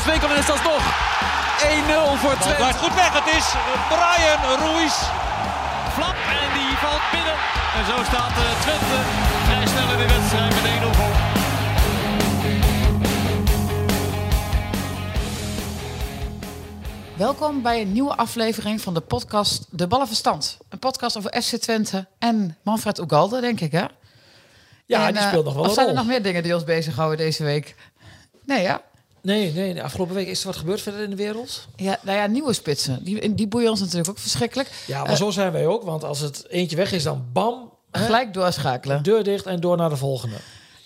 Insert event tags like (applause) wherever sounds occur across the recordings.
Wolfswinkel en is dat toch 1-0 voor Twente. blijft goed weg. Het is Brian Ruiz. Flap en die valt binnen. En zo staat eh, Twente vrij snel in de wedstrijd met 1-0 voor. Welkom bij een nieuwe aflevering van de podcast De Ballenverstand. Een podcast over FC Twente en Manfred Ugalde, denk ik, hè? Ja, En, die eh, speelt nog wel Of een zijn er nog meer dingen die ons bezighouden deze week? Nee, ja? Nee, nee, de afgelopen week is er wat gebeurd verder in de wereld. Ja, nou ja, nieuwe spitsen. Die, die boeien ons natuurlijk ook verschrikkelijk. Ja, maar Eh, zo zijn wij ook. Want als het eentje weg is, dan bam, hè, Gelijk doorschakelen. deur dicht en door naar de volgende.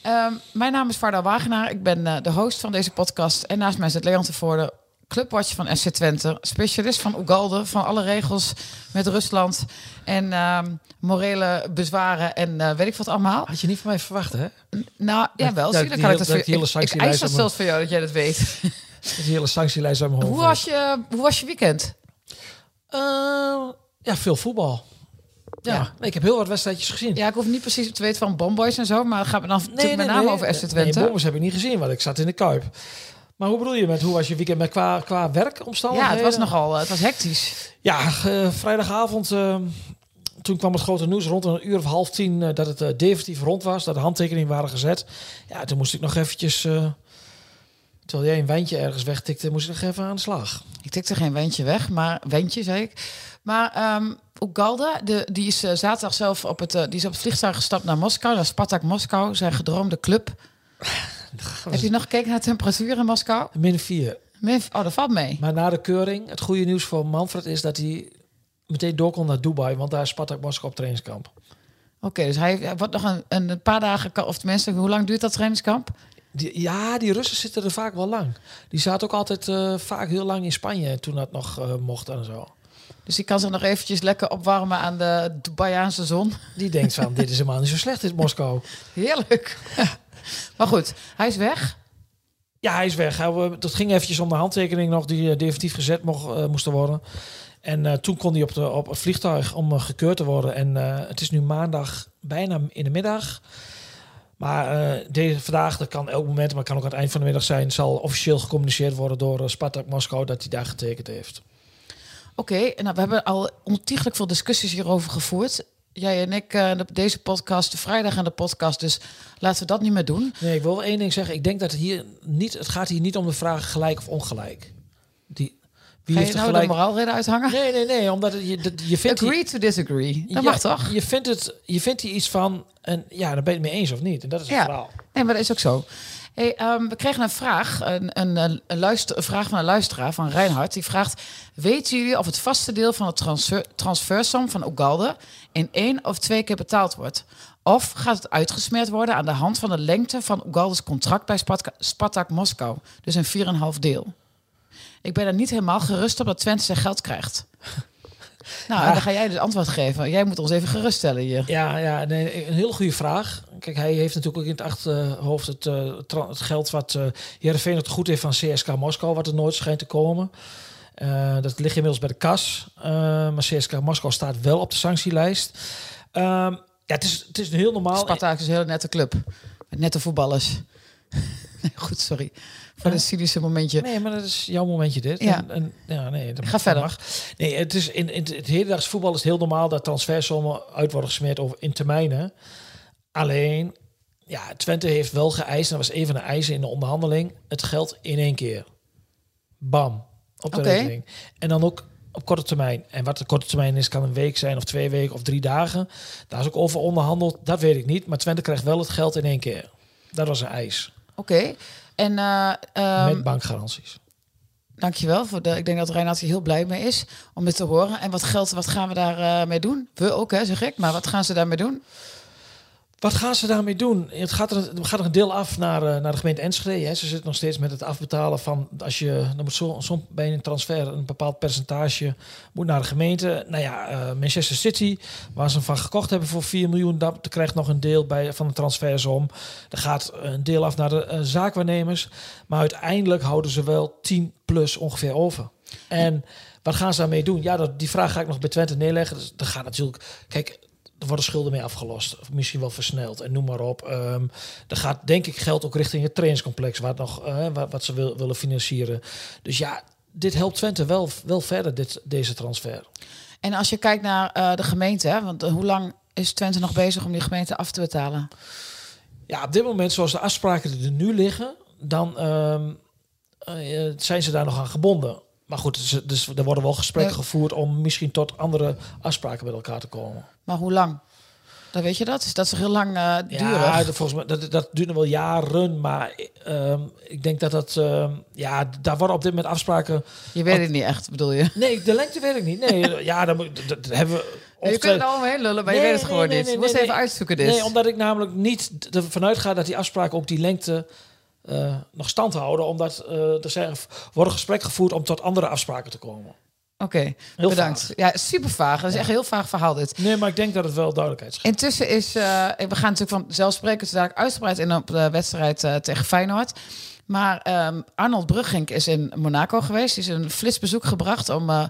Ehm, mijn naam is Varda Wagenaar. Ik ben eh, de host van deze podcast. En naast mij zit Leon Tevoorde, clubwatch van FC Twente. Specialist van Ugalde, van alle regels met Rusland. En ehm, morele bezwaren en eh, weet ik wat allemaal. Had je niet van mij verwacht, hè? Nou, ja, wel. dat Zie, dan ik dat voor ik, eis dat zelfs van jou, dat jij dat weet. (laughs) Die hele sanctielijst mijn hoofd. hoe, was je, hoe was je weekend? Eh, ja, veel voetbal. Ja, Ja. Nee, ik heb heel wat wedstrijdjes gezien. Ja, ik hoef niet precies te weten van Bomboys en zo. Maar het gaat me dan natuurlijk met name over FC Twente. Nee, Bommers heb ik niet gezien, want ik zat in de Kuip. Maar hoe bedoel je met hoe was je weekend met qua, qua ja, werkomstandigheden? het was nogal het was hectisch. Ja, eh, vrijdagavond, eh, toen kwam het grote nieuws rond een uur of half tien eh, dat het eh, definitief rond was, dat de handtekeningen waren gezet. Ja, toen moest ik nog eventjes, eh, terwijl jij een wijntje ergens wegtikte, moest ik nog even aan de slag. Ik tikte geen wendje weg, maar wendje zei ik. Maar ehm Ugalde, de, die is eh, zaterdag zelf op het, eh, die is op het vliegtuig gestapt naar Moskou, naar Spartak Moskou, zijn gedroomde club. Heb je nog gekeken naar de temperatuur in Moskou? Min vier. Min- Oh, dat valt mee. Maar na de keuring, het goede nieuws voor Manfred is dat hij meteen door kon naar Dubai, want daar is Spartak Moskou op trainingskamp. Oké, dus hij, hij wordt nog een, een paar dagen, of tenminste, hoe lang duurt dat trainingskamp? Die, ja, die Russen zitten er vaak wel lang. Die zaten ook altijd eh, vaak heel lang in Spanje toen dat nog eh, mocht en zo. Dus die kan zich nog eventjes lekker opwarmen aan de Dubaiaanse zon. Die denkt van, dit is helemaal niet zo slecht, dit Moskou. (laughs) Heerlijk. (laughs) maar goed, hij is weg. Ja, hij is weg. We- dat ging eventjes om de handtekening nog die eh, definitief gezet mocht, eh, moest worden. En eh, toen kon hij op, de, op het vliegtuig om eh, gekeurd te worden. En eh, het is nu maandag bijna in de middag. Maar eh, deze, vandaag, dat kan elk moment, maar kan ook aan het eind van de middag zijn, zal officieel gecommuniceerd worden door eh, Spartak Moskou dat hij daar getekend heeft. Oké, nou, we hebben al ontiegelijk veel discussies hierover gevoerd. Jij en ik, eh, de- deze podcast, de vrijdag en de podcast. Dus laten we dat niet meer doen. Nee, ik wil wel één ding zeggen. Ik denk dat het hier niet, het gaat hier niet om de vraag gelijk of ongelijk. Die, wie Ga je heeft nou gelijk? de moraalreden uithangen? Nee, nee, nee, omdat het, je, dat- je vindt Agree to disagree. Dat Ja, mag toch? Je vindt, het, je vindt hier iets van en ja, daar ben je het mee eens of niet. En dat is het Ja. verhaal. Nee, maar dat is ook zo. Hey, ehm, we kregen een vraag, een, een, een, luister, een vraag van een luisteraar, van Reinhard. Die vraagt, weten jullie of het vaste deel van het transfer, transfersom van Ugalde in één of twee keer betaald wordt? Of gaat het uitgesmeerd worden aan de hand van de lengte van Ugalde's contract bij Spartak, Spartak Moskou? Dus een 4,5 deel. Ik ben er niet helemaal gerust op dat Twente zijn geld krijgt. (laughs) Nou, dan ga jij dus antwoord geven. Jij moet ons even geruststellen hier. Ja, ja nee, een hele goede vraag. Kijk, hij heeft natuurlijk ook in het achterhoofd het, eh, het geld wat uh, Heerenveen het goed heeft van CSK Moskou, wat er nooit schijnt te komen. Eh, dat ligt inmiddels bij de kas. Eh, maar CSK Moskou staat wel op de sanctielijst. Ehm, ja, het is, het is heel normaal. Spartak is een hele nette club. Met nette voetballers. (laughs) Goed, sorry. Voor een cynische momentje. Nee, maar dat is jouw momentje dit. Ja. En, en, ja, nee, dat Ga verder. mag. Nee, het is in, in het hedendaags voetbal is het heel normaal dat transfersommen uit worden gesmeerd over in termijnen. Alleen, ja, Twente heeft wel geëist, en dat was een van de eisen in de onderhandeling, het geld in één keer. Bam, op de rekening. En dan ook op korte termijn. En wat de korte termijn is, kan een week zijn of twee weken of drie dagen. Daar is ook over onderhandeld, dat weet ik niet. Maar Twente krijgt wel het geld in één keer. Dat was een eis, Oké. En eh, ehm, met bankgaranties. dankjewel. Voor de, ik denk dat Reinhard hier heel blij mee is om dit te horen. En wat geld, wat gaan we daarmee mee doen? We ook, hè, zeg ik. Maar wat gaan ze daarmee doen? Wat gaan ze daarmee doen? Het gaat er, er gaat er een deel af naar, eh, naar de gemeente Enschede. Hè. Ze zitten nog steeds met het afbetalen van als je dan moet bij een transfer een bepaald percentage moet naar de gemeente. Nou ja, eh, Manchester City, waar ze hem van gekocht hebben voor 4 miljoen, dat krijgt nog een deel bij van de transfersom. Er gaat een deel af naar de eh, zaakwaarnemers, maar uiteindelijk houden ze wel 10 plus ongeveer over. En Wat gaan ze daarmee doen? Ja, dat, die vraag ga ik nog bij Twente neerleggen. Dus, er gaat natuurlijk... Kijk, er worden schulden mee afgelost. Of misschien wel versneld. En noem maar op. Um, er gaat denk ik geld ook richting het trainingscomplex. Waar nog, uh, wat, wat, ze wil, willen financieren. Dus ja, dit helpt Twente wel, wel verder, dit, deze transfer. En als je kijkt naar uh, de gemeente, want uh, hoe lang is Twente nog bezig om die gemeente af te betalen? Ja, op dit moment, zoals de afspraken er nu liggen, dan um, uh, zijn ze daar nog aan gebonden. Maar goed, dus er worden wel gesprekken ja. gevoerd om misschien tot andere afspraken met elkaar te komen. Maar hoe lang? Dan weet je dat? Is dat zo heel lang uh, duren? Ja, volgens mij dat, dat duurt nog wel jaren, maar um, ik denk dat dat um, ja, daar worden op dit moment afspraken. Je weet het niet echt, bedoel je? Nee, de lengte weet ik niet. Nee, (laughs) ja, dan dat, dat hebben we. Je kunt er allemaal heen lullen, maar nee, je weet het gewoon nee, niet. je moest even uitzoeken dus. Nee, omdat ik namelijk niet ervan uitga dat die afspraken op die lengte uh, nog stand houden, omdat uh, er zijn, worden gesprekken gevoerd om tot andere afspraken te komen. Oké, okay, bedankt. Vaag. Ja, super vaag. Dat is ja. echt een heel vaag verhaal dit. Nee, maar ik denk dat het wel duidelijkheid schept. Intussen is, uh, we gaan natuurlijk van zelfsprekend dadelijk uitgebreid in op de wedstrijd uh, tegen Feyenoord. Maar um, Arnold Bruggink is in Monaco geweest. Die is een flitsbezoek gebracht om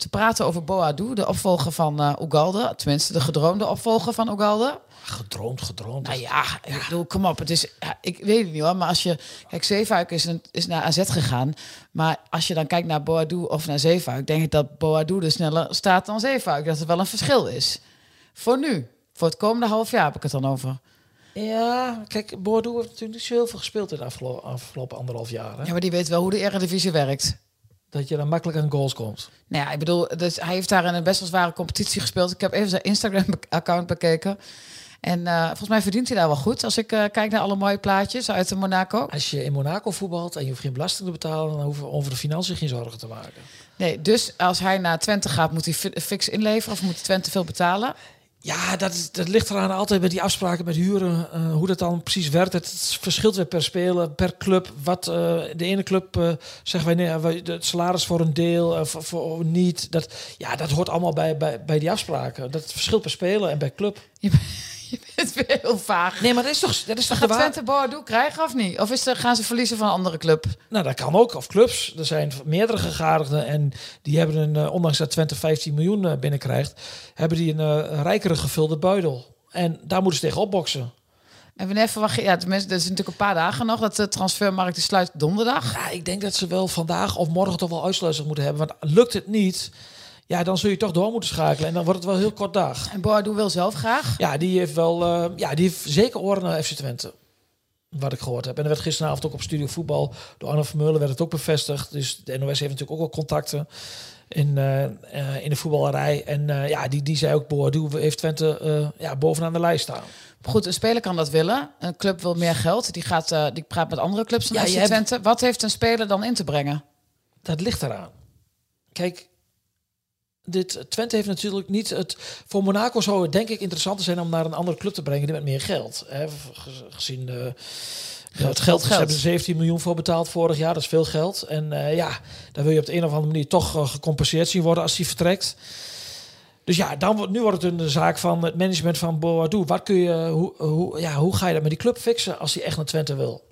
te praten over Boadu, de opvolger van uh, Ugalde. Tenminste, de gedroomde opvolger van Ugalde. Gedroomd, gedroomd. Nou ja, ja. ik bedoel, kom op. Het is, ik weet het niet hoor, maar als je... Kijk, Zeefuik is, een, is naar AZ gegaan. Maar als je dan kijkt naar Boadu of naar Zeefuik... denk ik dat Boadu er sneller staat dan Zeefuik. Dat er wel een verschil is. Voor nu. Voor het komende half jaar heb ik het dan over. Ja, kijk, Boadu heeft natuurlijk niet veel gespeeld in de afgelopen, afgelopen anderhalf jaar. Hè? Ja, maar die weet wel hoe de Eredivisie werkt. Dat je dan makkelijk aan goals komt. Nou ja, ik bedoel, dus hij heeft daar in een best wel zware competitie gespeeld. Ik heb even zijn Instagram-account bekeken. En uh, volgens mij verdient hij daar wel goed. Als ik uh, kijk naar alle mooie plaatjes uit Monaco. Als je in Monaco voetbalt en je hoeft geen belasting te betalen, dan hoeven we over de financiën geen zorgen te maken. Nee, dus als hij naar Twente gaat, moet hij fix inleveren of moet Twente veel betalen? Ja, dat, dat ligt eraan altijd met die afspraken met huren, uh, hoe dat dan precies werkt. Het verschilt weer per speler, per club. Wat uh, de ene club uh, zeggen wij nee, het salaris voor een deel, voor, niet. Dat, ja, dat hoort allemaal bij, bij, bij die afspraken. Dat verschilt per speler en per club. Je, (laughs) je bent weer heel vaag. Nee, maar dat is toch, dat is toch Gaat Twente Bordeaux krijgen of niet? Of is er, gaan ze verliezen van een andere club? Nou, dat kan ook. Of clubs. Er zijn meerdere gegadigden en die hebben een, uh, ondanks dat Twente 15 miljoen uh, binnenkrijgt, hebben die een uh, rijkere gevulde buidel. En daar moeten ze tegen opboksen. En wanneer verwacht je, ja, tenminste, dat is natuurlijk een paar dagen nog, dat de transfermarkt die sluit donderdag. Ja, ik denk dat ze wel vandaag of morgen toch wel uitsluitsel moeten hebben. Want lukt het niet, ja, dan zul je toch door moeten schakelen. En dan wordt het wel heel kort dag. En Boadu wil zelf graag? Ja, die heeft wel, uh, ja, die heeft zeker oren naar FC Twente. Wat ik gehoord heb. En er werd gisteravond ook op Studio Voetbal door Arno Vermeulen werd het ook bevestigd. Dus de NOS heeft natuurlijk ook wel contacten in, uh, uh, in de voetballerij. En ja, die, die zei ook, Boadu heeft Twente ja, bovenaan de lijst staan. Goed, een speler kan dat willen. Een club wil meer geld. Die, gaat, die praat met andere clubs dan ja, FC Twente. Hebt... Wat heeft een speler dan in te brengen? Dat ligt eraan. Kijk, dit Twente heeft natuurlijk niet het. Voor Monaco zou het denk ik interessanter zijn om naar een andere club te brengen die met meer geld. Hè, gezien de. Ja, het geld, ze hebben 17 miljoen voor betaald vorig jaar, dat is veel geld. En uh, ja, dan wil je op de een of andere manier toch uh, gecompenseerd zien worden als hij vertrekt. Dus ja, dan wordt, nu wordt het een zaak van het management van Boadu. Wat kun je, hoe, hoe, ja, hoe ga je dat met die club fixen als hij echt naar Twente wil?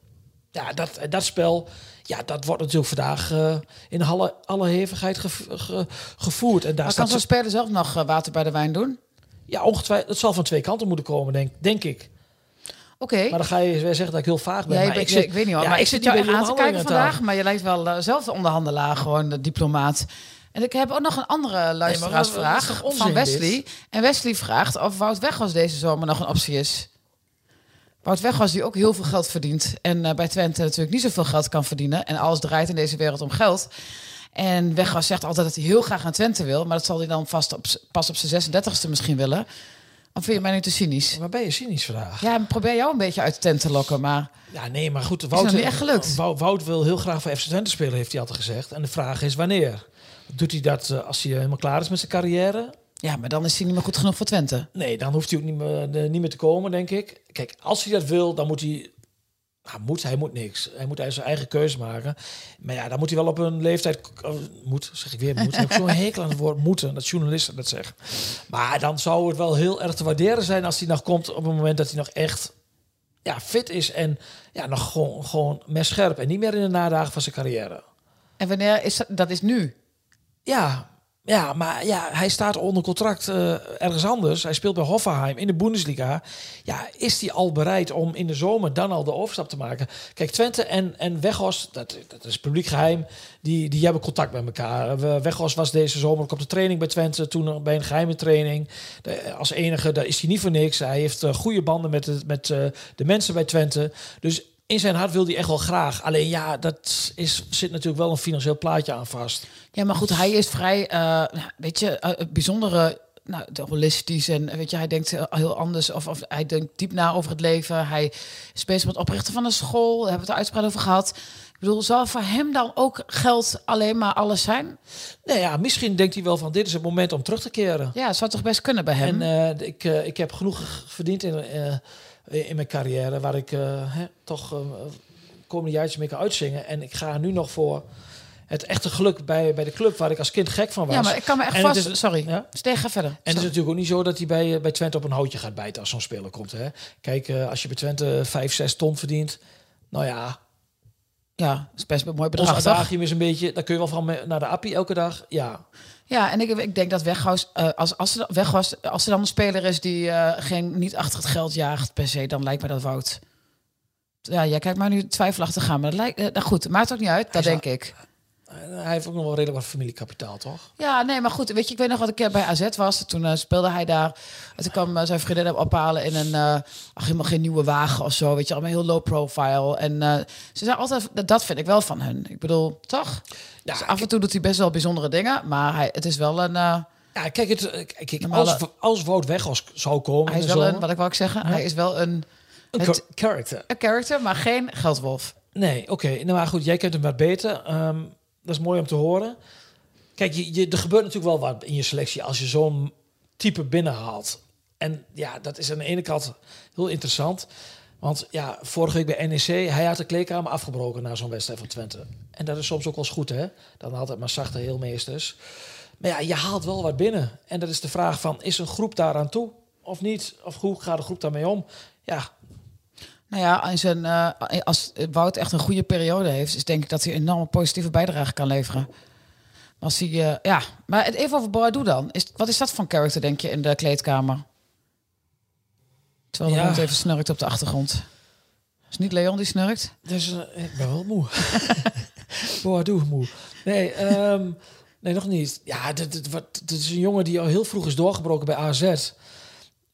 Ja, dat, dat spel, ja, dat wordt natuurlijk vandaag uh, in alle, alle hevigheid ge, ge, gevoerd. En daar maar kan zo'n speler zelf nog uh, water bij de wijn doen? Ja, ongetwijfeld. Het zal van twee kanten moeten komen, denk, denk ik. Oké. Okay. Maar dan ga je weer zeggen dat ik heel vaag ben. Ja, ik, zit, ik weet niet hoor. Ja, maar ik zit jou aan te kijken vandaag. Maar je lijkt wel uh, zelf de onderhandelaar, gewoon de diplomaat. En ik heb ook nog een andere luisteraarsvraag nee, van Wesley. Dit? En Wesley vraagt of Wout Weghorst deze zomer nog een optie is. Wout Weghorst die ook heel veel geld verdient. En uh, bij Twente natuurlijk niet zoveel geld kan verdienen. En alles draait in deze wereld om geld. En Weghorst zegt altijd dat hij heel graag aan Twente wil. Maar dat zal hij dan vast op, pas op zijn 36e misschien willen. Of vind je mij nu te cynisch? Waar ben je cynisch vandaag? Ja, probeer jou een beetje uit de tent te lokken, maar... Ja, nee, maar goed, Wout, is niet echt gelukt. Wout, Wout wil heel graag voor FC Twente spelen, heeft hij altijd gezegd. En de vraag is wanneer? Doet hij dat uh, als hij helemaal klaar is met zijn carrière? Ja, maar dan is hij niet meer goed genoeg voor Twente. Nee, dan hoeft hij ook niet meer, de, niet meer te komen, denk ik. Kijk, als hij dat wil, dan moet hij... Nou, moet, hij moet niks. Hij moet hij zijn eigen keuze maken. Maar ja, dan moet hij wel op een leeftijd... Moet, zeg ik weer, moet. Ik heb zo'n (laughs) hekel aan het woord moeten, dat journalisten dat zeggen. Maar dan zou het wel heel erg te waarderen zijn als hij nog komt op het moment dat hij nog echt ja, fit is. En ja, nog gewoon, gewoon mes scherp. En niet meer in de nadagen van zijn carrière. En wanneer is dat? Dat is nu? Ja, ja, maar ja, hij staat onder contract eh, ergens anders. Hij speelt bij Hoffenheim in de Bundesliga. Ja, is hij al bereid om in de zomer dan al de overstap te maken? Kijk, Twente en, en Weghorst, dat, dat is publiek geheim, die, die hebben contact met elkaar. We- Weghorst was deze zomer op de training bij Twente, toen bij een geheime training. De- als enige, daar is hij niet voor niks. Hij heeft eh, goede banden met, met eh, de mensen bij Twente. Dus in zijn hart wil hij echt wel graag. Alleen ja, dat is, zit natuurlijk wel een financieel plaatje aan vast. Ja, maar goed, hij is vrij, eh, nou, weet je, eh, bijzondere, nou, holistisch en weet je, hij denkt heel- anders of, of hij denkt diep na over het leven. Hij is bezig met het oprichten van een school, daar hebben we het er uitgebreid over gehad. Ik bedoel, zal voor hem dan ook geld alleen maar alles zijn? Nou ja, misschien denkt hij wel van dit is het moment om terug te keren. Ja, zou toch best kunnen bij hem. En eh, ik, eh, ik heb genoeg verdiend in, eh, in mijn carrière waar ik eh, hè, toch eh komende jaartjes mee kan uitzingen. En ik ga nu nog voor het echte geluk bij, bij de club waar ik als kind gek van was. ja, maar ik kan me echt En vast... is- sorry, Ja? Steeg, ga verder. En het is natuurlijk ook niet zo dat hij bij, eh, bij Twente op een houtje gaat bijten als zo'n speler komt. Hè? Kijk, als je bij Twente 5, 6 ton verdient, nou ja, Ja, dat is best een mooi bedrag, adagium is een beetje, dan kun je wel van naar de appie elke dag. Ja, Ja, en ik, ik denk dat Weghorst, eh, als, als, Weghorst, als er dan een speler is die eh, geen, niet achter het geld jaagt per se, dan lijkt me dat Wout. Ja, jij kijkt maar nu twijfelachtig aan, maar dat lijkt, eh, nou goed, maakt ook niet uit, dat denk ik. Eh, hij heeft ook nog wel redelijk wat familiekapitaal, toch? Ja, nee, maar goed, weet je, ik weet nog wat een keer bij AZ was. Toen eh, speelde hij daar. En toen kwam eh, zijn vriendin hem ophalen in een, eh, ach, helemaal geen nieuwe wagen of zo, weet je, allemaal heel low profile. En eh, ze zei altijd, dat- vind ik wel van hun. Ik bedoel, toch? Ja, Dus af en toe doet hij best wel bijzondere dingen, maar hij, het is wel een, eh, Ja, kijk, het, eh, kijk als, als Wout Weghorst zou komen... hij is wel een, wat ik wou ook zeggen, hij is wel een, een het- char- character. een character, maar geen geldwolf. Nee, oké. Nou, maar goed, jij kent hem wat beter. Ehm, dat is mooi om te horen. Kijk, je, je, er gebeurt natuurlijk wel wat in je selectie als je zo'n type binnenhaalt. En ja, dat is aan de ene kant heel interessant. Want ja, vorige week bij NEC, hij had de kleedkamer afgebroken na zo'n wedstrijd van Twente. En dat is soms ook wel eens goed, hè? Dan altijd maar zachte heelmeesters. Maar ja, je haalt wel wat binnen. En dat is de vraag van, is een groep daaraan toe of niet? Of hoe gaat de groep daarmee om? Ja, Nou ja, in zijn, eh, als Wout echt een goede periode heeft, is denk ik dat hij een enorme positieve bijdrage kan leveren. Als hij, eh, ja, maar het even over Boadu dan. Is, wat is dat voor character, denk je, in de kleedkamer? Terwijl de Ja. hond even snurkt op de achtergrond. Is niet Leon die snurkt? Dus eh, ik ben wel moe. (laughs) Boah, doe moe. Nee, ehm, nee, nog niet. Ja, dit, dit, wat, dit is een jongen die al heel vroeg is doorgebroken bij AZ.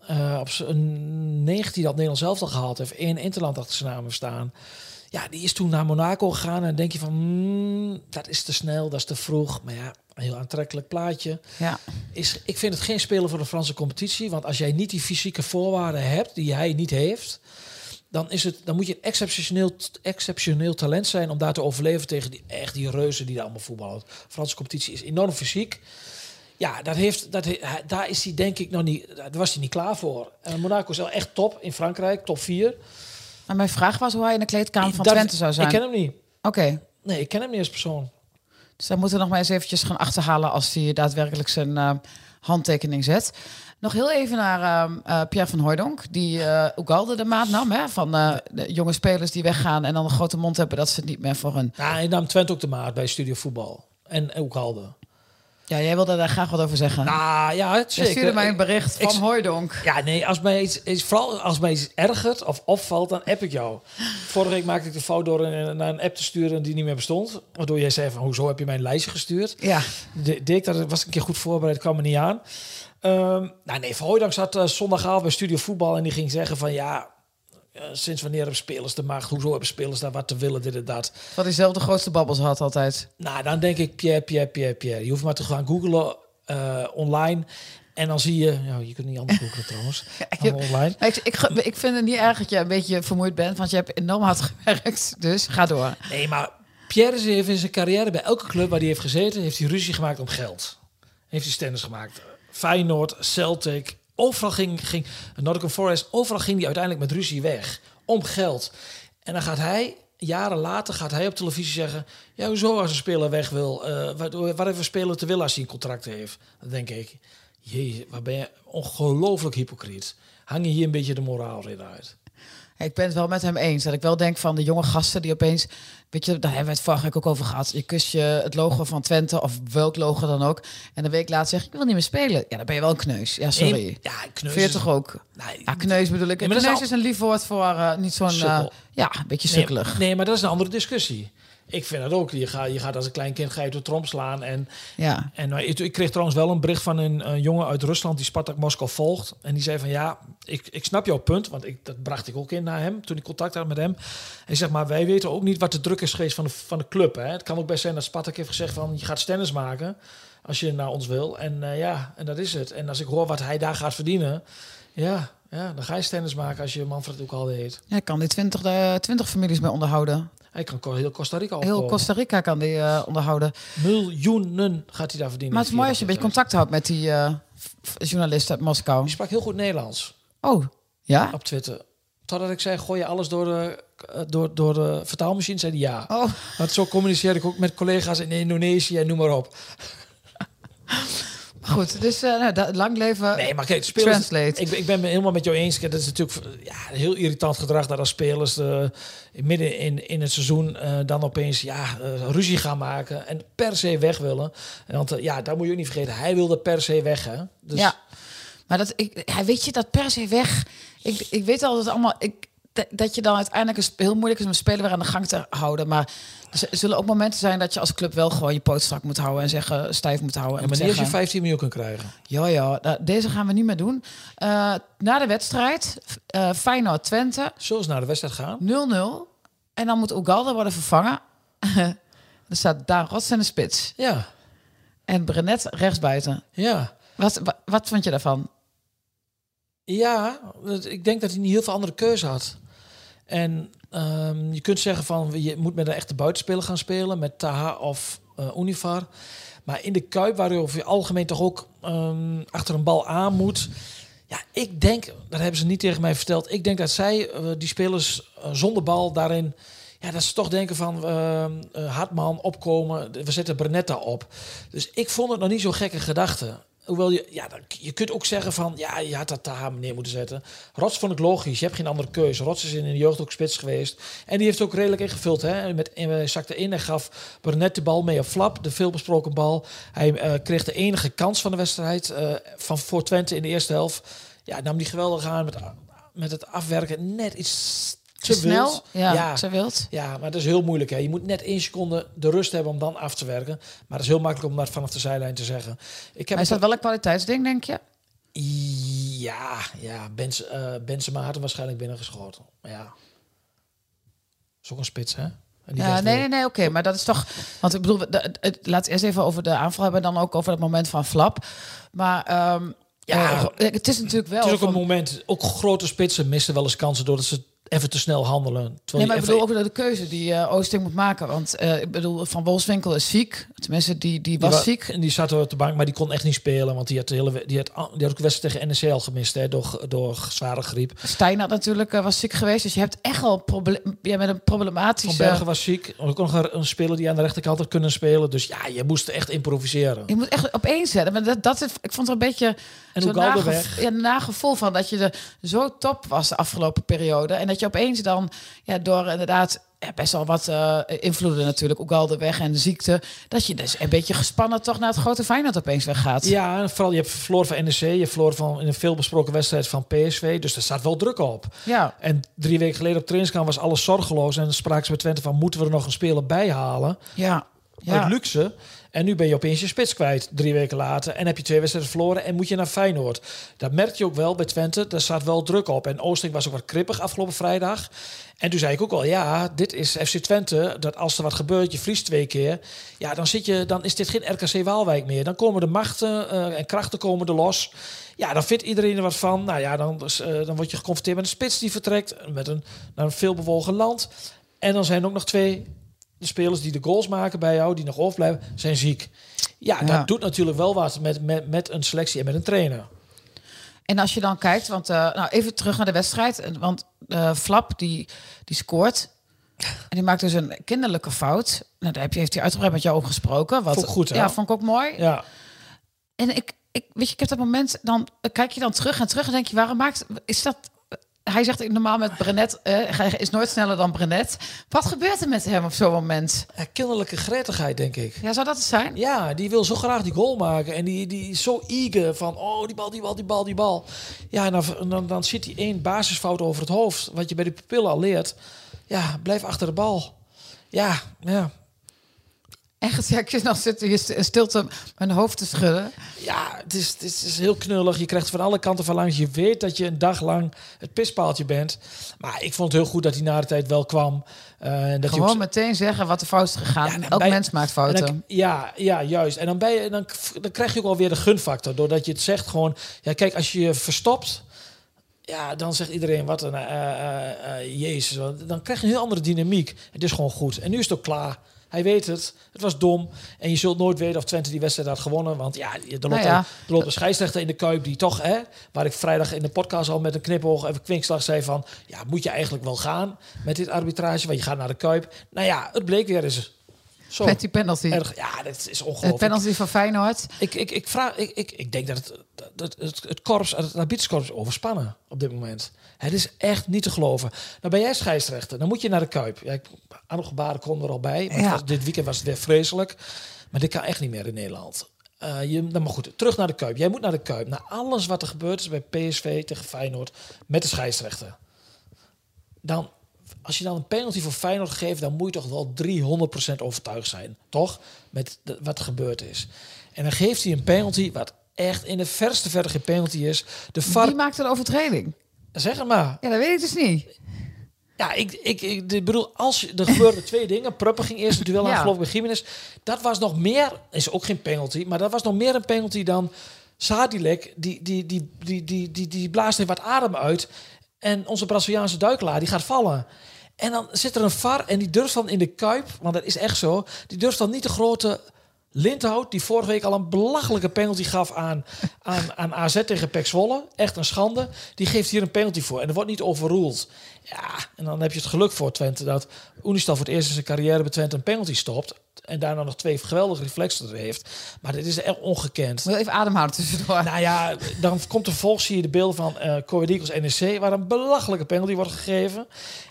Eh, op zijn 19 dat Nederland zelf al gehaald heeft. één Interland achter zijn naam heeft staan. Ja, die is toen naar Monaco gegaan. En dan denk je van, hmm, dat is te snel, dat is te vroeg. Maar ja, een heel aantrekkelijk plaatje. Ja. Is, ik vind het geen speler voor de Franse competitie. Want als jij niet die fysieke voorwaarden hebt, die hij niet heeft... Dan, is het, dan moet je een exceptioneel, exceptioneel talent zijn om daar te overleven tegen die, echt die reuzen die daar allemaal voetballen. De Franse competitie is enorm fysiek. Ja, dat heeft, dat daar is hij denk ik nog niet, daar was hij niet klaar voor. En Monaco is wel echt top in Frankrijk, top 4. Maar mijn vraag was hoe hij in de kleedkamer van Dat- Twente zou zijn. Ik ken hem niet. Oké, Nee, ik ken hem niet als persoon. dus dan moeten we nog maar eens eventjes gaan achterhalen als hij daadwerkelijk zijn eh, handtekening zet. Nog heel even naar eh, Pierre van Hooijdonk, die eh Ugalde de maat nam. Hè, van eh, de jonge spelers die weggaan en dan een grote mond hebben dat ze het niet meer voor hun... Nou, hij nam Twente ook de maat bij Studio Voetbal. En ook Halde. Ja, jij wilde daar graag wat over zeggen. Nou ja, zeker. stuurde mij een bericht Ik- van Hooijdonk. Ja, nee, als mij iets, iets, vooral als mij iets ergert of opvalt, dan app ik jou. Vorige week maakte ik de fout door een, naar een app te sturen die niet meer bestond. Waardoor jij zei van, hoezo heb je mijn lijstje gestuurd? Ja, De, dat was een keer goed voorbereid, kwam er niet aan. Ehm, nou nee, Van Hooijdonk zat uh, zondagavond bij Studio Voetbal en die ging zeggen van, ja, eh, sinds wanneer hebben spelers de macht? Hoezo hebben spelers daar wat te willen, dit en dat? wat hij zelf de grootste babbels had altijd. Nou, dan denk ik, Pierre, Pierre, Pierre, Pierre. Je hoeft maar te gaan googlen eh, online. En dan zie je, ja, je kunt niet anders googlen trouwens, (laughs) online. Ik, ik, ik vind het niet erg dat je een beetje vermoeid bent, want je hebt enorm hard gewerkt. Dus ga door. Nee, maar Pierre is- heeft in zijn carrière bij elke club waar hij heeft gezeten, heeft hij ruzie gemaakt om geld. Heeft hij stennis gemaakt. Feyenoord, Celtic, overal ging, ging Forest, overal ging hij uiteindelijk met ruzie weg. Om geld. En dan gaat hij, jaren later, gaat hij op televisie zeggen, ja, hoezo als een speler weg wil? eh wat, wat speler te willen als hij een contract heeft? Dan denk ik, jee, waar ben je ongelooflijk hypocriet. Hang je hier een beetje de moraal in uit? Ik ben het wel met hem eens. Dat ik wel denk van de jonge gasten die opeens... Weet je, daar hebben we het vorige week ook over gehad. Je kust je het logo van Twente of welk logo dan ook. En een week later zeg je, ik wil niet meer spelen. Ja, dan ben je wel een kneus. Ja, sorry. Nee, ja, kneus is- toch ook? Nee, Ja, kneus bedoel ik. Ja, maar dat is kneus al- is een lief woord voor eh, niet zo'n... eh, ja, een beetje Nee, sukkelig. Nee, maar dat is een andere discussie. Ik vind dat ook. Je gaat, je gaat als een klein kind ga je door trom slaan. En, Ja. en nou, ik, ik kreeg trouwens wel een bericht van een, een jongen uit Rusland die Spartak Moskou volgt. En die zei van ja, ik, ik snap jouw punt. Want ik, dat bracht ik ook in naar hem toen ik contact had met hem. Hij zegt maar wij weten ook niet wat de druk is geweest van de, van de club. Hè. Het kan ook best zijn dat Spartak heeft gezegd van je gaat stennis maken als je naar ons wil. En eh, ja, en dat is het. En als ik hoor wat hij daar gaat verdienen, ja, ja dan ga je stennis maken als je Manfred ook al heet. Ja, kan die 20, de 20 families mee onderhouden. Hij kan heel Costa Rica Heel opkomen. Costa Rica kan die eh, onderhouden. Miljoenen gaat hij daar verdienen. Maar het is mooi als je een beetje contact houdt met die f- journalist uit Moskou. Die sprak heel goed Nederlands Oh, ja? op Twitter. Totdat ik zei, gooi je alles door de, eh, door, door de vertaalmachine? Zei hij ja. Oh, Want zo communiceer ik ook met collega's in Indonesië en noem maar op. (laughs) goed. Dus eh, nou, da- lang leven Nee, maar kijk, spelers... Translate. Ik, ik ben het helemaal met jou eens. Dat is natuurlijk ja, heel irritant gedrag dat als spelers eh, midden in, in het seizoen eh, dan opeens ja, ruzie gaan maken en per se weg willen. En want ja, dat moet je ook niet vergeten. Hij wilde per se weg, hè? Dus, Ja. Maar dat, ik, ja, weet je, dat per se weg. Ik, ik weet al dat allemaal... Ik, dat- je dan uiteindelijk heel moeilijk is om een speler weer aan de gang te houden. Maar er zullen ook momenten zijn dat je als club wel gewoon je poot strak moet houden en zeggen stijf moet houden. En wanneer je zeggen, 15 miljoen kunt krijgen. Ja, ja, deze gaan we niet meer doen. Eh, na de wedstrijd, eh Feyenoord Twente, 0-0. Zullen ze naar de wedstrijd gaan? En dan moet Ugalde worden vervangen. (laughs) er staat Daan Rots in de spits. Ja, En Brenet rechtsbuiten. ja. Wat, wat, wat vond je daarvan? Ja, ik denk dat hij niet heel veel andere keuze had. En ehm, je kunt zeggen van je moet met een echte buitenspeler gaan spelen, met Taha of eh Univar. Maar in de Kuip, waar je over het algemeen toch ook ehm, achter een bal aan moet. Ja, ik denk, dat hebben ze niet tegen mij verteld. Ik denk dat zij, eh, die spelers eh, zonder bal daarin. Ja, dat ze toch denken van ehm, eh, Hartman opkomen. We zetten Brenetta op. Dus ik vond het nog niet zo'n gekke gedachte. Hoewel je, ja, je kunt ook zeggen van, ja, je had dat Taha neer moeten zetten. Rots vond ik logisch, je hebt geen andere keuze. Rots is in de jeugd ook spits geweest. En die heeft ook redelijk ingevuld. Hè? Met, hij zakte in en gaf Brenet de bal mee op flap, de veelbesproken bal. Hij eh, kreeg de enige kans van de wedstrijd eh, van voor Twente in de eerste helft. Ja, nam die geweldig aan met, met het afwerken. Net iets te, Te snel? wild. Ja, ja, te wild. ja, maar dat is heel moeilijk. Hè. Je moet net één seconde de rust hebben om dan af te werken. Maar dat is heel makkelijk om dat vanaf de zijlijn te zeggen. Ik heb Maar is dat wel een kwaliteitsding, denk je? Ja, ja Bens, eh Benzema had hem waarschijnlijk binnengeschoten. Ja, is ook een spits, hè? En Ja, nee, nee, nee, oké. Maar dat is toch... Want ik bedoel, het, het- laat eerst even over de aanval hebben... dan ook over het moment van Flap. Maar ehm, Ja, het is natuurlijk wel... Het is ook van- een moment, ook grote spitsen missen wel eens kansen doordat ze even te snel handelen. Nee, maar ik even- bedoel ook de keuze die eh, Oosting moet maken. Want eh, ik bedoel, Van Wolfswinkel is ziek. Tenminste, die, die was Die wa- ziek. En die zat op de bank, maar die kon echt niet spelen. Want die had, de hele, die had, die had ook wedstrijd tegen NEC al gemist hè, door, door zware griep. Stijn had natuurlijk eh, was ziek geweest. Dus je hebt echt wel proble ja, met een Van problematische... Bergen was ziek. Ook nog een, een speler die aan de rechterkant had kunnen spelen. Dus ja, je moest echt improviseren. Je moet echt op één zetten. Maar dat, dat is, ik vond er een beetje En ook ja, een nagevoel van dat je er zo top was de afgelopen periode. En dat je opeens dan ja, door inderdaad ja, best wel wat eh, invloeden natuurlijk, Oegalde weg en ziekte, dat je dus een beetje gespannen toch naar het grote Feyenoord opeens weggaat. Ja, vooral je hebt verloren van NEC. Je verloren van, in een veelbesproken wedstrijd van PSV. Dus daar staat wel druk op. Ja. En drie weken geleden op trainingskamp was alles zorgeloos. En spraken ze met Twente van, moeten we er nog een speler bij halen? Ja. Uit Ja. luxe. En nu ben je opeens je spits kwijt, drie weken later. En heb je twee wedstrijden verloren en moet je naar Feyenoord. Dat merk je ook wel bij Twente. Daar staat wel druk op. En Oosting was ook wat krippig afgelopen vrijdag. En toen zei ik ook al, ja, dit is FC Twente. Dat als er wat gebeurt, je verliest twee keer. Ja, dan, zit je, dan is dit geen RKC Waalwijk meer. Dan komen de machten eh, en krachten komen er los. Ja, dan vindt iedereen er wat van. Nou ja, dan, dus, eh, dan word je geconfronteerd met een spits die vertrekt. Met een, naar een veelbewogen land. En dan zijn er ook nog twee de spelers die de goals maken bij jou, die nog overblijven, zijn ziek. Ja, Ja. dat doet natuurlijk wel wat met, met, met een selectie en met een trainer. En als je dan kijkt, want eh, nou even terug naar de wedstrijd, En- want eh, Flap die, die scoort. En die maakt dus een kinderlijke fout. Nou, daar heb je, heeft hij uitgebreid met jou over gesproken. Wat, Vond ik goed, hè? Ja, vond ik ook mooi. Ja, En ik, ik, weet je, ik heb dat moment, dan kijk je dan terug en terug en denk je, waarom maakt, is dat, hij zegt normaal met Brenet, hij is nooit sneller dan Brenet. Wat gebeurt er met hem op zo'n moment? Ja, kinderlijke gretigheid, denk ik. Ja, zou dat het zijn? Ja, die wil zo graag die goal maken. En die, die is zo eager van, oh, die bal, die bal, die bal, die bal. Ja, en dan, dan, dan zit hij één basisfout over het hoofd. Wat je bij de pupillen al leert. Ja, blijf achter de bal. Ja, ja. Echt, ja, ik nog zitten hier in stilte mijn hoofd te schudden. Ja, het is, het, is, heel knullig. Je krijgt van alle kanten van langs. Je weet dat je een dag lang het pispaaltje bent. Maar ik vond het heel goed dat hij na de tijd wel kwam. En dat Gewoon meteen zeggen wat er fout is gegaan. Ja, dan Elk bij- mens maakt En fouten. dan- ja, ja, juist. En dan, ben je, dan, dan krijg je ook alweer de gunfactor. Doordat je het zegt gewoon... Ja, kijk, als je je verstopt... Ja, dan zegt iedereen wat een... eh, eh, jezus. Dan krijg je een heel andere dynamiek. Het is gewoon goed. En nu is het ook klaar. Hij weet het. Het was dom. En je zult nooit weten of Twente die wedstrijd had gewonnen. Want ja, er loopt, Nou ja. Een, loopt een scheidsrechter in de Kuip die toch... Hè, waar ik vrijdag in de podcast al met een knipoog even kwinkslag zei van... Ja, moet je eigenlijk wel gaan met dit arbitrage? Want je gaat naar de Kuip. Nou ja, het bleek weer eens... Zo. Met die penalty. Erg, ja, dat is De ongelooflijk. penalty van Feyenoord. Ik, ik, ik, vraag, ik, ik, ik denk dat het, dat het, het korps, het arbitrskorps overspannen op dit moment. Het is echt niet te geloven. Nou ben jij scheidsrechter, dan moet je naar de Kuip. Ja, ik, Gebaren er al bij. Maar Ja. was- dit weekend was het weer vreselijk. Maar dit kan echt niet meer in Nederland. Eh, je, nou maar goed, terug naar de Kuip. Jij moet naar de Kuip. Na alles wat er gebeurd is bij PSV tegen Feyenoord met de scheidsrechter. Dan, als je dan een penalty voor Feyenoord geeft, dan moet je toch wel 300% overtuigd zijn. Toch? Met de- wat er gebeurd is. En dan geeft hij een penalty wat echt in de verste verte geen penalty is. De VAR... Wie maakt een overtreding? Zeg het maar. Ja, dat weet ik dus niet. Ja, ik, ik, ik ik bedoel, als je- er gebeurden twee dingen. Pruppen ging eerst het duel aan, Ja. geloof ik, bij Jiménez. Dat was nog meer, is ook geen penalty, maar dat was nog meer een penalty dan Sadilek. Die, die, die, die, die, die, die blaast er wat adem uit. En onze Braziliaanse duikelaar, die gaat vallen. En dan zit er een VAR en die durft dan in de Kuip, want dat is echt zo, die durft dan niet de grote Lindhout, die vorige week al een belachelijke penalty gaf aan, (laughs) aan, aan AZ tegen Pek Zwolle. Echt een schande. Die geeft hier een penalty voor. En er wordt niet overruled. Ja, en dan heb je het geluk voor Twente dat Unistal voor het eerst in zijn carrière bij Twente een penalty stopt. En daarna nog twee geweldige reflexen er heeft. Maar dit is echt ongekend. Even ademhalen tussendoor. Nou ja, dan komt er vervolgens zie je de beelden van eh Corey Eagles NEC... waar een belachelijke penalty wordt gegeven.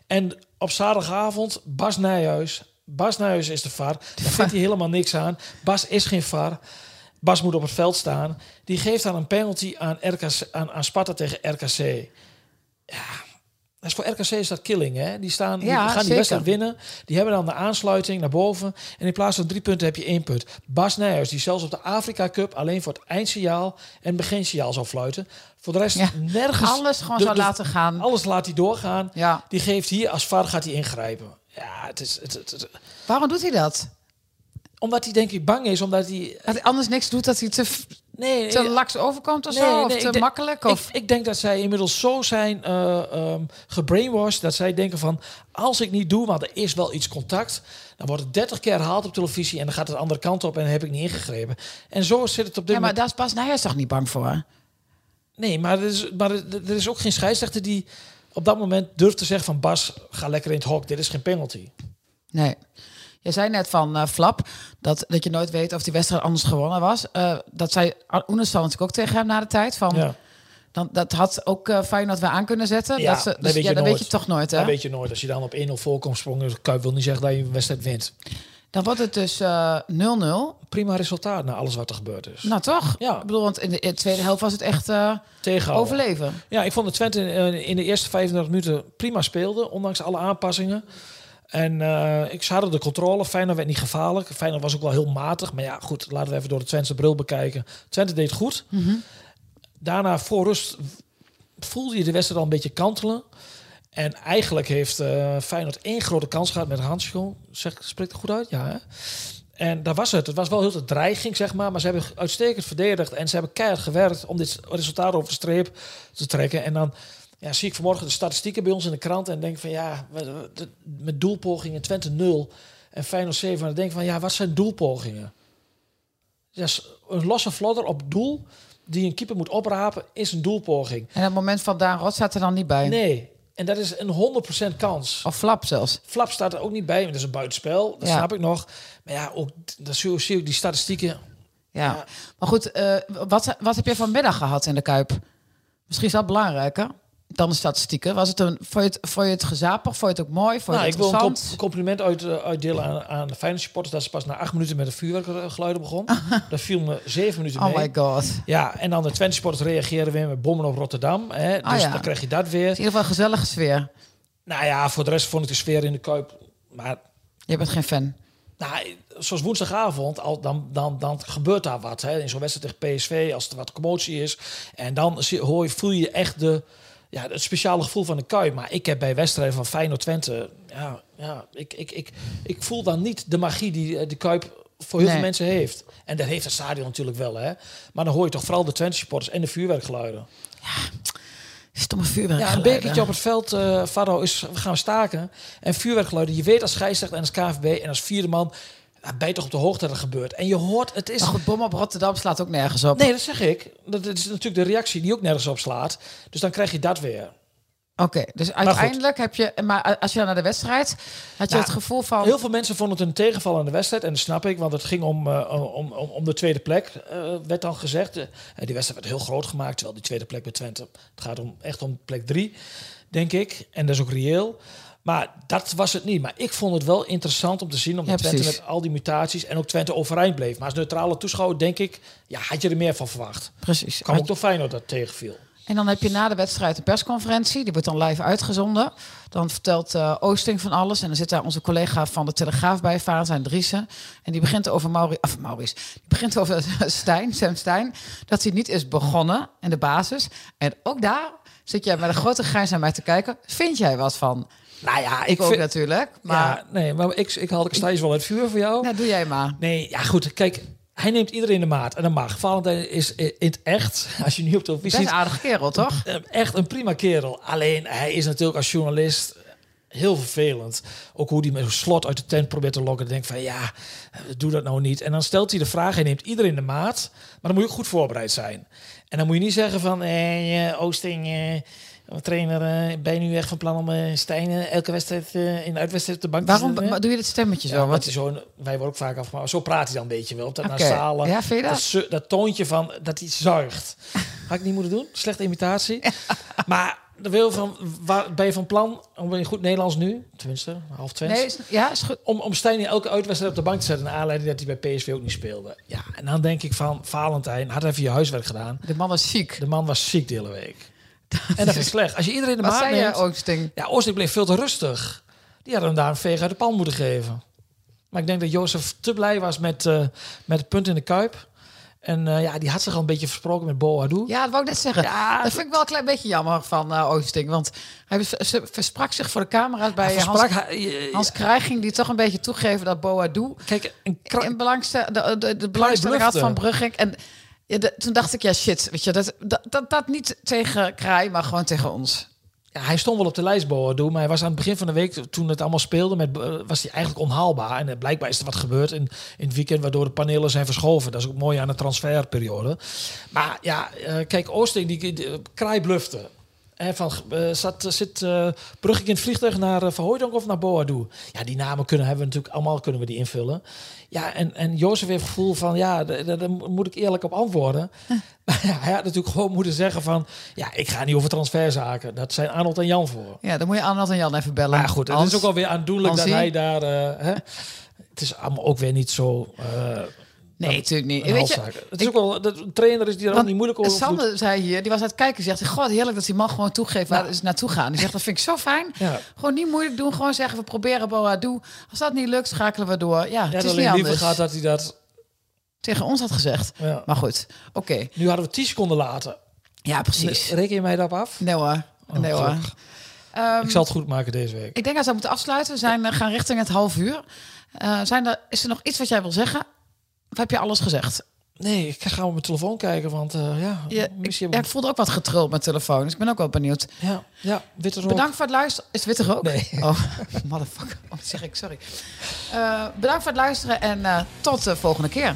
En op zaterdagavond Bas Nijhuis. Bas Nijhuis is de VAR. (laughs) Daar vindt hij helemaal niks aan. Bas is geen VAR. Bas moet op het veld staan. Die geeft dan een penalty aan, RKC, aan, aan Sparta tegen RKC. Ja, dat is voor RKC is dat killing, hè? Die, staan, die Ja, gaan die wedstrijd winnen. Die hebben dan de aansluiting naar boven. En in plaats van drie punten heb je één punt. Bas Nijhuis, die zelfs op de Afrika Cup alleen voor het eindsignaal en beginsignaal zal fluiten. Voor de rest Ja, nergens. Alles gewoon de- zou de- laten gaan. Alles laat hij doorgaan. Ja. Die geeft hier, als VAR gaat hij ingrijpen. Ja, het is... Het, het, het- Waarom doet hij dat? omdat hij denk ik bang is, omdat hij... Dat hij anders niks doet, dat hij te, Nee, te laks overkomt of Nee, zo? Of nee, te denk- makkelijk? Of... Ik, ik denk dat zij inmiddels zo zijn eh ehm, gebrainwashed dat zij denken van als ik niet doe, want er is wel iets contact, dan wordt het 30 keer herhaald op televisie en dan gaat het de andere kant op en heb ik niet ingegrepen. En zo zit het op dit ja, maar moment. daar is Bas Nijers toch niet bang voor? Nee, maar, er is, maar er, er is ook geen scheidsrechter die op dat moment durft te zeggen van Bas, ga lekker in het hok, dit is geen penalty. Nee. Je zei net van eh, Flap dat, dat je nooit weet of die wedstrijd anders gewonnen was. Eh, dat zei Oenestal natuurlijk ook tegen hem na de tijd. Van, Ja, dan, dat had ook eh Feyenoord weer aan kunnen zetten. Ja, dat ze, dat dus, weet ja, je dat weet je toch nooit. Hè? dat weet je nooit. Als je dan op 1-0 voorkomt sprongen, Kuip wil niet zeggen dat je een wedstrijd wint. Dan wordt het dus eh, 0-0. Prima resultaat na alles wat er gebeurd is. nou toch? Ja. Ik bedoel, want in de, de tweede helft was het echt eh, Tegenhouden. overleven. Ja, ik vond dat Twente eh, in de eerste 35 minuten prima speelde, ondanks alle aanpassingen. En eh, ik hadden de controle. Feyenoord werd niet gevaarlijk. Feyenoord was ook wel heel matig. Maar ja, goed, laten we even door de Twentse bril bekijken. Twente deed goed. Daarna voor rust voelde je de wedstrijd al een beetje kantelen. En eigenlijk heeft eh Feyenoord één grote kans gehad met Hansko. Zeg, spreekt het goed uit? Ja, hè? En daar was het. Het was wel heel de dreiging, zeg maar. Maar ze hebben uitstekend verdedigd. En ze hebben keihard gewerkt om dit resultaat over de streep te trekken. En dan ja, zie ik vanmorgen de statistieken bij ons in de krant. En denk van ja, met doelpogingen Twente 0 en Feyenoord 7. En dan denk van ja, wat zijn doelpogingen? Ja, s- een losse vlodder op doel die een keeper moet oprapen is een doelpoging. En het moment van Daan Rot staat er dan niet bij. Nee, en dat is een 100% kans. Of Flap zelfs. Flap staat er ook niet bij, want dat is een buitenspel. Dat Ja. snap ik nog. Maar ja, ook dan zie ik die statistieken. Ja. Ja. Maar goed, eh, wat, wat heb je vanmiddag gehad in de Kuip? Misschien is dat belangrijker. Dan de statistieken. Was het een, vond, je het, vond je het gezapig? Vond je het ook mooi? Vond je Nou, het ik wil een compliment uit, eh, uitdelen aan, aan de Feyenoord supporters. Dat ze pas na acht minuten met de vuurwerkgeluiden begon. (laughs) dat viel me zeven minuten Oh mee. my god. Ja, en dan de Twente supporters reageren weer met bommen op Rotterdam. Hè? Dus Ah, ja. dan krijg je dat weer. In ieder geval een gezellige sfeer. Nou ja, voor de rest vond ik de sfeer in de Kuip... Maar Je bent geen fan. nou, zoals woensdagavond, al, dan, dan, dan gebeurt daar wat. Hè? In zo'n wedstrijd tegen PSV, als er wat commotie is. En dan hoor je, voel je echt de, ja, het speciale gevoel van de Kuip. Maar ik heb bij wedstrijden van Feyenoord-Twente... Ja, ja, ik, ik, ik, ik voel dan niet de magie die eh, de Kuip voor heel Nee. veel mensen heeft. En dat heeft het stadion natuurlijk wel, hè. Maar dan hoor je toch vooral de Twente-supporters en de vuurwerkgeluiden. Stomme vuurwerk. Ja, een bekertje op het veld, eh Faro, is we gaan staken. En vuurwerkgeluiden. Je weet als scheidsrechter en als KVB en als vierde man... Ben je toch op de hoogte dat er gebeurt. En je hoort, het is... Maar goed, bom op Rotterdam slaat ook nergens op. Nee, dat zeg ik. Dat is natuurlijk de reactie die ook nergens op slaat. Dus dan krijg je dat weer. Oké, dus uiteindelijk heb je... Maar als je dan naar de wedstrijd... Had je Nou, het gevoel van... Heel veel mensen vonden het een tegenval aan de wedstrijd. En dat snap ik, want het ging om, eh, om, om, om de tweede plek, eh, werd dan gezegd. Eh, die wedstrijd werd heel groot gemaakt, terwijl die tweede plek bij Twente... Het gaat om, echt om plek drie, denk ik. En dat is ook reëel. Maar dat was het niet. Maar ik vond het wel interessant om te zien... omdat Ja, Twente precies. met al die mutaties en ook Twente overeind bleef. Maar als neutrale toeschouwer, denk ik... Ja, had je er meer van verwacht. Precies. Kwam ook door Feyenoord dat tegenviel. En dan heb je na de wedstrijd een persconferentie. Die wordt dan live uitgezonden. Dan vertelt eh, Oosting van alles. En dan zit daar onze collega van de Telegraaf bij, Valentijn Driessen. En die begint over Mauri, of Maurice. Die begint over (laughs) Stijn, Sam Stijn. Dat hij niet is begonnen in de basis. En ook daar zit jij met een grote grijns naar mij te kijken. Vind jij wat van? Nou ja, Ik ook vind- natuurlijk. Maar Ja, nee, maar ik, ik haal ik sta wel uit vuur voor jou. nou, doe jij maar. Nee, ja goed, kijk, hij neemt iedereen de maat en dat mag. Valentijn is in het echt, (laughs) als je nu op de televisie Best een aardige kerel, toch? eh, echt een prima kerel. Alleen, hij is natuurlijk als journalist heel vervelend. Ook hoe hij met een slot uit de tent probeert te lokken. Dan denk van, ja, eh, doe dat nou niet. En dan stelt hij de vraag, hij neemt iedereen de maat. Maar dan moet je ook goed voorbereid zijn. En dan moet je niet zeggen van, eh, eh, Oosting... eh, Trainer, eh, ben je nu echt van plan om eh Stijn eh, elke wedstrijd eh, in de uitwedstrijd op de bank Waarom te zetten? doe je dit stemmetje zo? Ja, Want zo, wij worden ook vaak afgemaakt. Zo praat hij dan een beetje wel. Op dat nasale. Ja, vind je dat? toontje van dat hij zuigt. (laughs) Had ik niet moeten doen. Slechte imitatie. Maar de wil van, waar, ben je van plan, om in goed Nederlands nu, tenminste, half twintig, nee, is, ja, is goed. om, om Stijn in elke uitwedstrijd op de bank te zetten, naar aanleiding dat hij bij PSV ook niet speelde. Ja, en dan denk ik van, Valentijn had even je huiswerk gedaan. De man is ziek. De man was ziek de hele week. (laughs) En dat is slecht. Als je iedereen de Wat maat neemt... Oosting? Ja, Oosting bleef veel te rustig. Die hadden hem daar een veeg uit de pan moeten geven. Maar ik denk dat Jozef te blij was met, eh, met het punt in de Kuip. En eh, ja, die had zich al een beetje versproken met Boadu. Ja, dat wou ik net zeggen. Ja, dat vind ik wel een klein beetje jammer van eh Oosting. Want hij versprak zich voor de camera's bij Hans, hij- Hans Krijging... die toch een beetje toegeven dat Boadu... Kijk, een in belangste, de, de, de belangstelling had van Brugging. En ja, toen dacht ik, ja shit, weet je, dat, dat, dat, niet tegen Kraai, maar gewoon tegen ons. ja, hij stond wel op de lijst maar hij was aan het begin van de week, toen het allemaal speelde, met, eh, was hij eigenlijk onhaalbaar. En eh, blijkbaar is er wat gebeurd in, in het weekend, waardoor de panelen zijn verschoven. Dat is ook mooi aan de transferperiode. Maar ja, eh, kijk, Oosting, die, die, die Kraai blufte. En van, eh, zat, zit eh Brugging in het vliegtuig naar uh, of naar Boadu? Ja, die namen kunnen hebben we natuurlijk allemaal kunnen we die invullen. Ja, en, en Jozef heeft het gevoel van, ja, daar moet ik eerlijk op antwoorden. (laughs) Maar ja, hij had natuurlijk gewoon moeten zeggen van, ja, ik ga niet over transferzaken. Dat zijn Arnold en Jan voor. Ja, dan moet je Arnold en Jan even bellen. Ja, goed, het is ook wel weer aandoenlijk dat hij daar... eh, hè, het is allemaal ook weer niet zo... Nee, natuurlijk niet. Weet je, het is ook wel... Dat een trainer is die er ook niet moeilijk over doet. Sander zei hier, die was aan het kijken, zegt god heerlijk dat die man gewoon toegeeft waar ze naartoe gaan. Die zegt, dat vind ik zo fijn. Ja. Gewoon niet moeilijk doen, gewoon zeggen, we proberen Boadu. Als dat niet lukt, schakelen we door. Ja, Ja, het is niet liever anders. gaat dat hij dat... Tegen ons had gezegd. Ja. Maar goed, oké. Nu hadden we 10 seconden later. Ja, precies. Reken je mij daarop af? Nee hoor. Nee hoor. Ik zal het goed maken deze week. Ik denk dat we moeten afsluiten. We zijn, eh, gaan richting het half uur. Eh, zijn er, is er nog iets wat jij wil zeggen? Heb je alles gezegd? Nee, ik ga op mijn telefoon kijken, want eh, ja, Je, ik, ja, ik voelde ook wat getruld met telefoon. Dus ik ben ook wel benieuwd. ja, ja, witte rook. Bedankt voor het luisteren. Is het witte rook? Nee. Oh, (laughs) motherfucker. Wat zeg ik? Sorry. Eh, bedankt voor het luisteren en eh, tot de volgende keer.